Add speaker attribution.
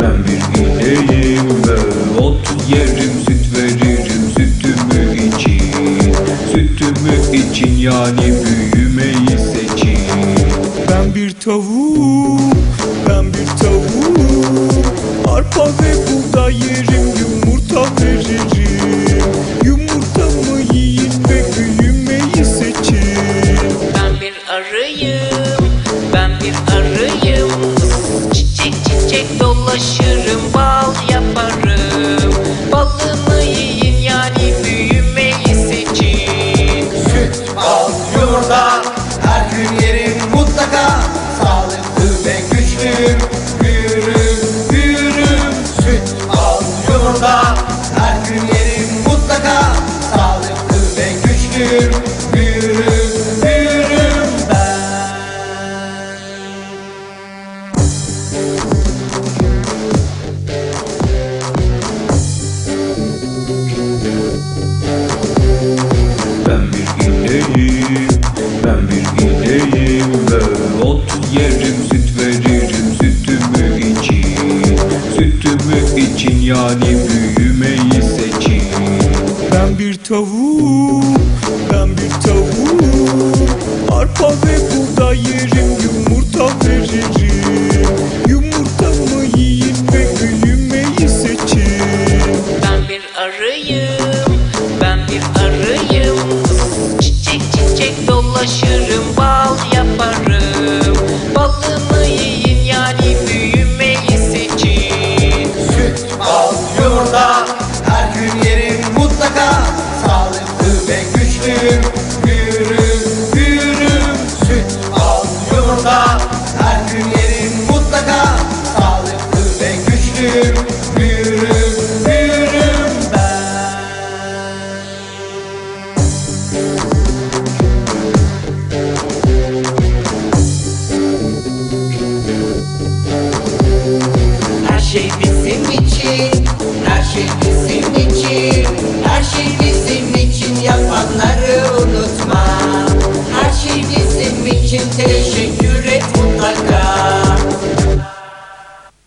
Speaker 1: Ben bir ineğim ve ot yerim Süt veririm sütümü için Sütümü için yani büyümeyi seçin Ben bir tavuk, ben bir tavuk. Arpa ve buğday yerim, yumurta veririm. Yumurtamı yiyin ve büyümeyi seçin
Speaker 2: Ben bir arıyım Dolaşırım, bal yaparım. Balımı yiyin yani büyümeyi seçin
Speaker 3: Süt, bal, yumurta Her gün yerim mutlaka. Sağlıklı ve güçlüyüm Büyürüm, büyürüm. Süt, bal, yumurta Her gün yerim mutlaka. Sağlıklı ve güçlüyüm Sütümü için yani büyümeyi seçin.
Speaker 1: Ben bir tavuk, ben bir tavuk Arpa ve buğday yerim, şey bizim için Her şey bizim için. Her şey bizim için Yapanları unutma. Her şey bizim için Teşekkür et mutlaka.